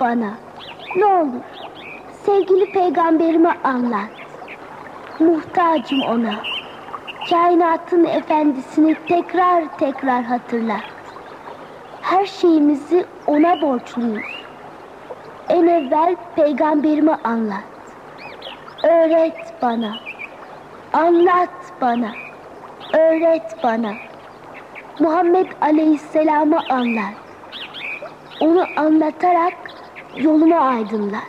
bana. Ne olur. Sevgili peygamberime anlat. Muhtacım ona. Kainatın efendisini tekrar tekrar hatırlat. Her şeyimizi ona borçluyuz. En evvel peygamberime anlat. Öğret bana. Anlat bana. Öğret bana. Muhammed Aleyhisselam'ı anlat. Onu anlatarak yolumu aydınlat.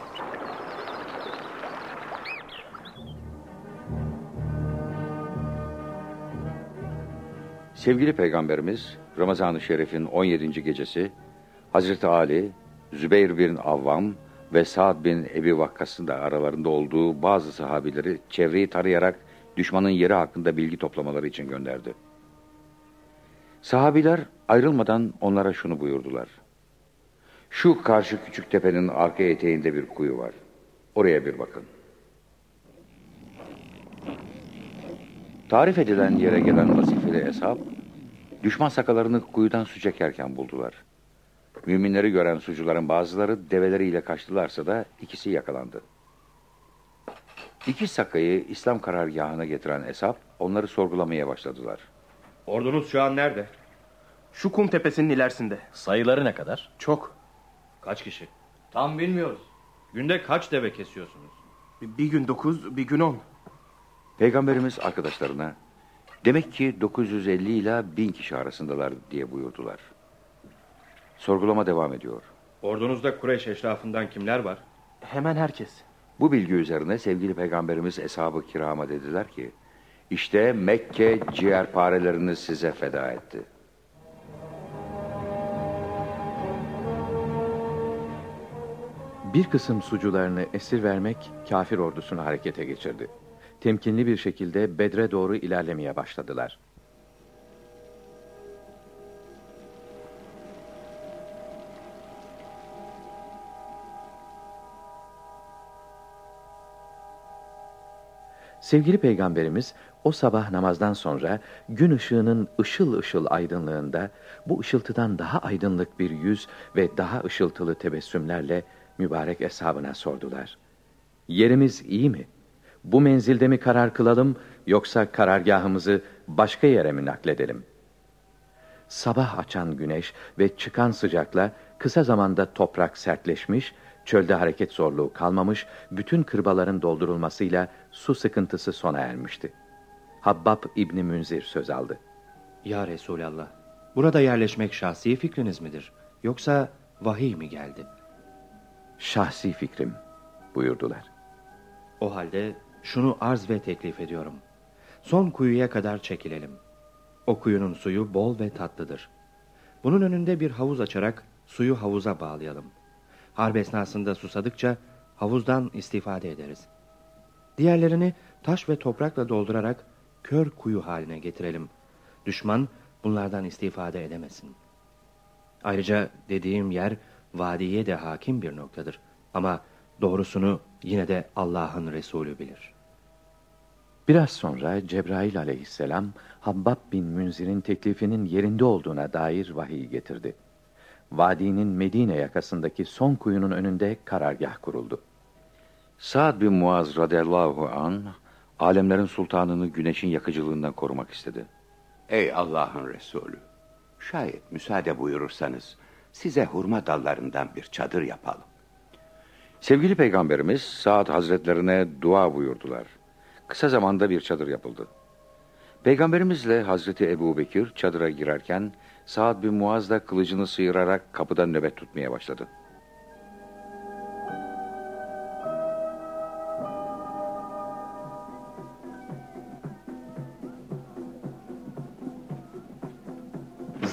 Sevgili Peygamberimiz Ramazan-ı Şerif'in 17. gecesi Hazreti Ali, Zübeyir bin Avvam ve Sa'd bin Ebi Vakkas'ın da aralarında olduğu bazı sahabileri çevreyi tarayarak düşmanın yeri hakkında bilgi toplamaları için gönderdi. Sahabiler ayrılmadan onlara şunu buyurdular. Şu karşı küçük tepenin arka eteğinde bir kuyu var. Oraya bir bakın. Tarif edilen yere gelen vazifeli hesap, düşman sakalarını kuyudan su çekerken buldular. Müminleri gören sucuların bazıları develeriyle kaçtılarsa da ikisi yakalandı. İki sakayı İslam karargahına getiren hesap onları sorgulamaya başladılar. Ordunuz şu an nerede? Şu kum tepesinin ilerisinde. Sayıları ne kadar? Çok. Kaç kişi? Tam bilmiyoruz. Günde kaç deve kesiyorsunuz? Bir, bir gün dokuz, bir gün on. Peygamberimiz arkadaşlarına demek ki 950 ile 1000 kişi arasındalar diye buyurdular. Sorgulama devam ediyor. Ordunuzda Kureyş eşrafından kimler var? Hemen herkes. Bu bilgi üzerine sevgili peygamberimiz eshab-ı kirama dediler ki işte Mekke ciğerparelerini size feda etti. Bir kısım sucularını esir vermek kafir ordusunu harekete geçirdi. Temkinli bir şekilde Bedre doğru ilerlemeye başladılar. Sevgili Peygamberimiz o sabah namazdan sonra gün ışığının ışıl ışıl aydınlığında bu ışıltıdan daha aydınlık bir yüz ve daha ışıltılı tebessümlerle mübarek eshabına sordular. Yerimiz iyi mi? Bu menzilde mi karar kılalım yoksa karargahımızı başka yere mi nakledelim? Sabah açan güneş ve çıkan sıcakla kısa zamanda toprak sertleşmiş, çölde hareket zorluğu kalmamış, bütün kırbaların doldurulmasıyla su sıkıntısı sona ermişti. Habbab İbni Münzir söz aldı. Ya Resulallah, burada yerleşmek şahsi fikriniz midir? Yoksa vahiy mi geldi? Şahsi fikrim buyurdular. O halde şunu arz ve teklif ediyorum. Son kuyuya kadar çekilelim. O kuyunun suyu bol ve tatlıdır. Bunun önünde bir havuz açarak suyu havuza bağlayalım. Harp esnasında susadıkça havuzdan istifade ederiz. Diğerlerini taş ve toprakla doldurarak kör kuyu haline getirelim. Düşman bunlardan istifade edemesin. Ayrıca dediğim yer vadiye de hakim bir noktadır. Ama doğrusunu yine de Allah'ın Resulü bilir. Biraz sonra Cebrail aleyhisselam Habbab bin Münzir'in teklifinin yerinde olduğuna dair vahiy getirdi. Vadinin Medine yakasındaki son kuyunun önünde karargah kuruldu. Sa'd bin Muaz radıyallahu an alemlerin sultanını güneşin yakıcılığından korumak istedi. Ey Allah'ın Resulü! Şayet müsaade buyurursanız size hurma dallarından bir çadır yapalım. Sevgili Peygamberimiz Sa'd Hazretlerine dua buyurdular. Kısa zamanda bir çadır yapıldı. Peygamberimizle Hazreti Ebu Bekir çadıra girerken Sa'd bin Muaz da kılıcını sıyırarak kapıda nöbet tutmaya başladı.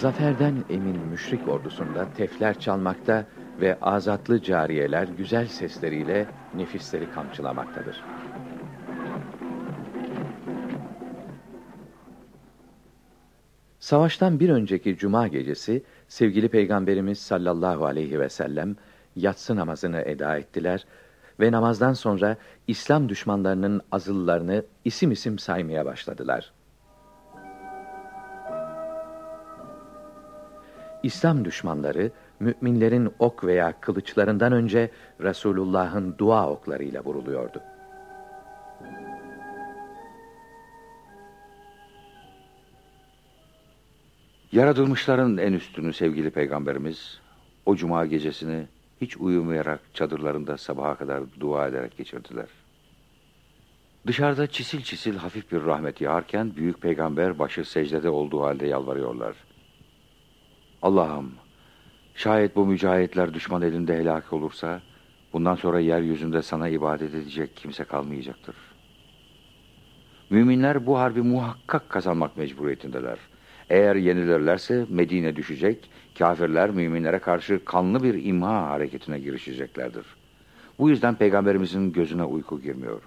Zaferden emin müşrik ordusunda tefler çalmakta ve azatlı cariyeler güzel sesleriyle nefisleri kamçılamaktadır. Savaştan bir önceki cuma gecesi sevgili Peygamberimiz sallallahu aleyhi ve sellem yatsı namazını eda ettiler ve namazdan sonra İslam düşmanlarının azıllarını isim isim saymaya başladılar. İslam düşmanları müminlerin ok veya kılıçlarından önce Resulullah'ın dua oklarıyla vuruluyordu. Yaratılmışların en üstünü sevgili peygamberimiz o cuma gecesini hiç uyumayarak çadırlarında sabaha kadar dua ederek geçirdiler. Dışarıda çisil çisil hafif bir rahmet yağarken büyük peygamber başı secdede olduğu halde yalvarıyorlar. Allah'ım şayet bu mücahitler düşman elinde helak olursa bundan sonra yeryüzünde sana ibadet edecek kimse kalmayacaktır. Müminler bu harbi muhakkak kazanmak mecburiyetindeler. Eğer yenilirlerse Medine düşecek, kafirler müminlere karşı kanlı bir imha hareketine girişeceklerdir. Bu yüzden peygamberimizin gözüne uyku girmiyor.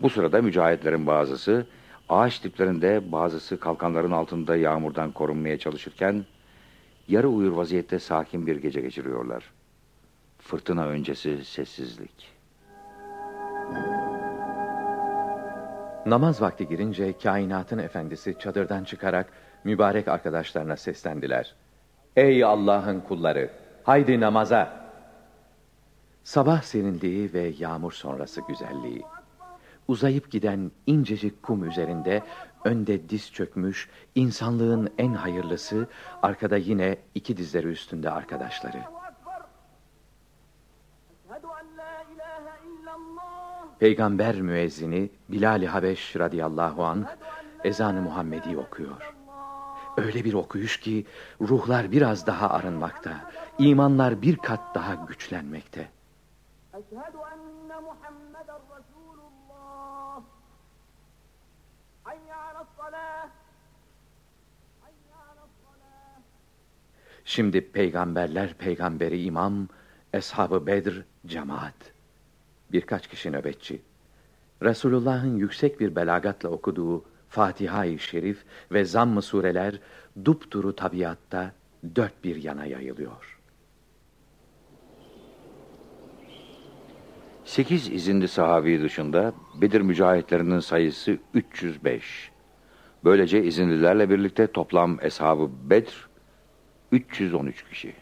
Bu sırada mücahitlerin bazısı ağaç diplerinde bazısı kalkanların altında yağmurdan korunmaya çalışırken yarı uyur vaziyette sakin bir gece geçiriyorlar. Fırtına öncesi sessizlik. Namaz vakti girince kainatın efendisi çadırdan çıkarak mübarek arkadaşlarına seslendiler. Ey Allah'ın kulları! Haydi namaza! Sabah serinliği ve yağmur sonrası güzelliği. Uzayıp giden incecik kum üzerinde önde diz çökmüş insanlığın en hayırlısı, arkada yine iki dizleri üstünde arkadaşları. Peygamber müezzini Bilal-i Habeş radıyallahu anh ezanı Muhammedi okuyor. Öyle bir okuyuş ki ruhlar biraz daha arınmakta, imanlar bir kat daha güçlenmekte. Şimdi peygamberler peygamberi imam, eshabı Bedr cemaat. Birkaç kişi nöbetçi. Resulullah'ın yüksek bir belagatla okuduğu Fatiha-i Şerif ve zamm-ı sureler dupduru tabiatta dört bir yana yayılıyor. Sekiz izinli sahabi dışında Bedir mücahitlerinin sayısı 305. Böylece izinlilerle birlikte toplam eshabı Bedir 313 kişi.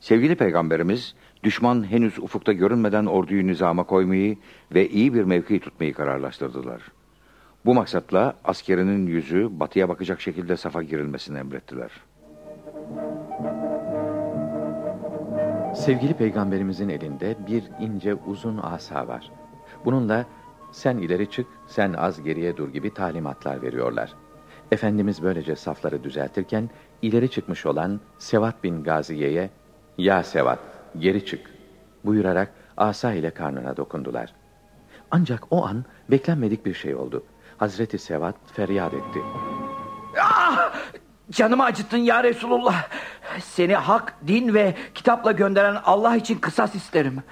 Sevgili peygamberimiz düşman henüz ufukta görünmeden orduyu nizama koymayı ve iyi bir mevki tutmayı kararlaştırdılar. Bu maksatla askerinin yüzü batıya bakacak şekilde safa girilmesini emrettiler. Sevgili peygamberimizin elinde bir ince uzun asa var. Bununla sen ileri çık, sen az geriye dur gibi talimatlar veriyorlar. Efendimiz böylece safları düzeltirken ileri çıkmış olan Sevat bin Gaziye'ye ''Ya Sevat, geri çık'' buyurarak asa ile karnına dokundular. Ancak o an beklenmedik bir şey oldu. Hazreti Sevat feryat etti. Ah! Canımı acıttın ya Resulullah. Seni hak, din ve kitapla gönderen Allah için kısas isterim.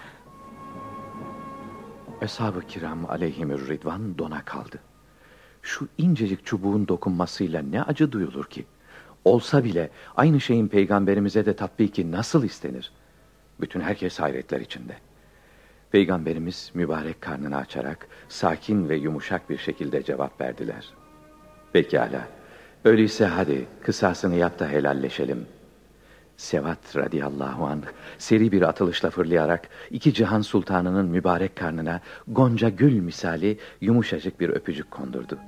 Eshab-ı kiram aleyhimür ridvan dona kaldı. Şu incecik çubuğun dokunmasıyla ne acı duyulur ki? Olsa bile aynı şeyin peygamberimize de tatbiki nasıl istenir? Bütün herkes hayretler içinde. Peygamberimiz mübarek karnını açarak sakin ve yumuşak bir şekilde cevap verdiler. Pekala, öyleyse hadi kısasını yap da helalleşelim. Sevat radıyallahu anh seri bir atılışla fırlayarak iki cihan sultanının mübarek karnına gonca gül misali yumuşacık bir öpücük kondurdu.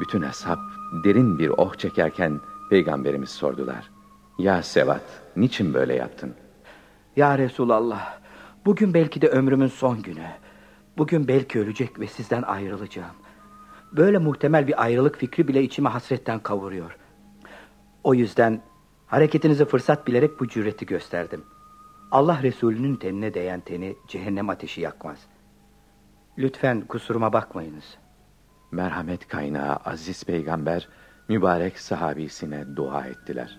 Bütün ashab derin bir oh çekerken peygamberimiz sordular. Ya Sevat, niçin böyle yaptın? Ya Resulallah, bugün belki de ömrümün son günü. Bugün belki ölecek ve sizden ayrılacağım. Böyle muhtemel bir ayrılık fikri bile içime hasretten kavuruyor. O yüzden hareketinizi fırsat bilerek bu cüreti gösterdim. Allah Resulü'nün tenine değen teni cehennem ateşi yakmaz. Lütfen kusuruma bakmayınız. Merhamet kaynağı aziz peygamber mübarek sahabisine dua ettiler.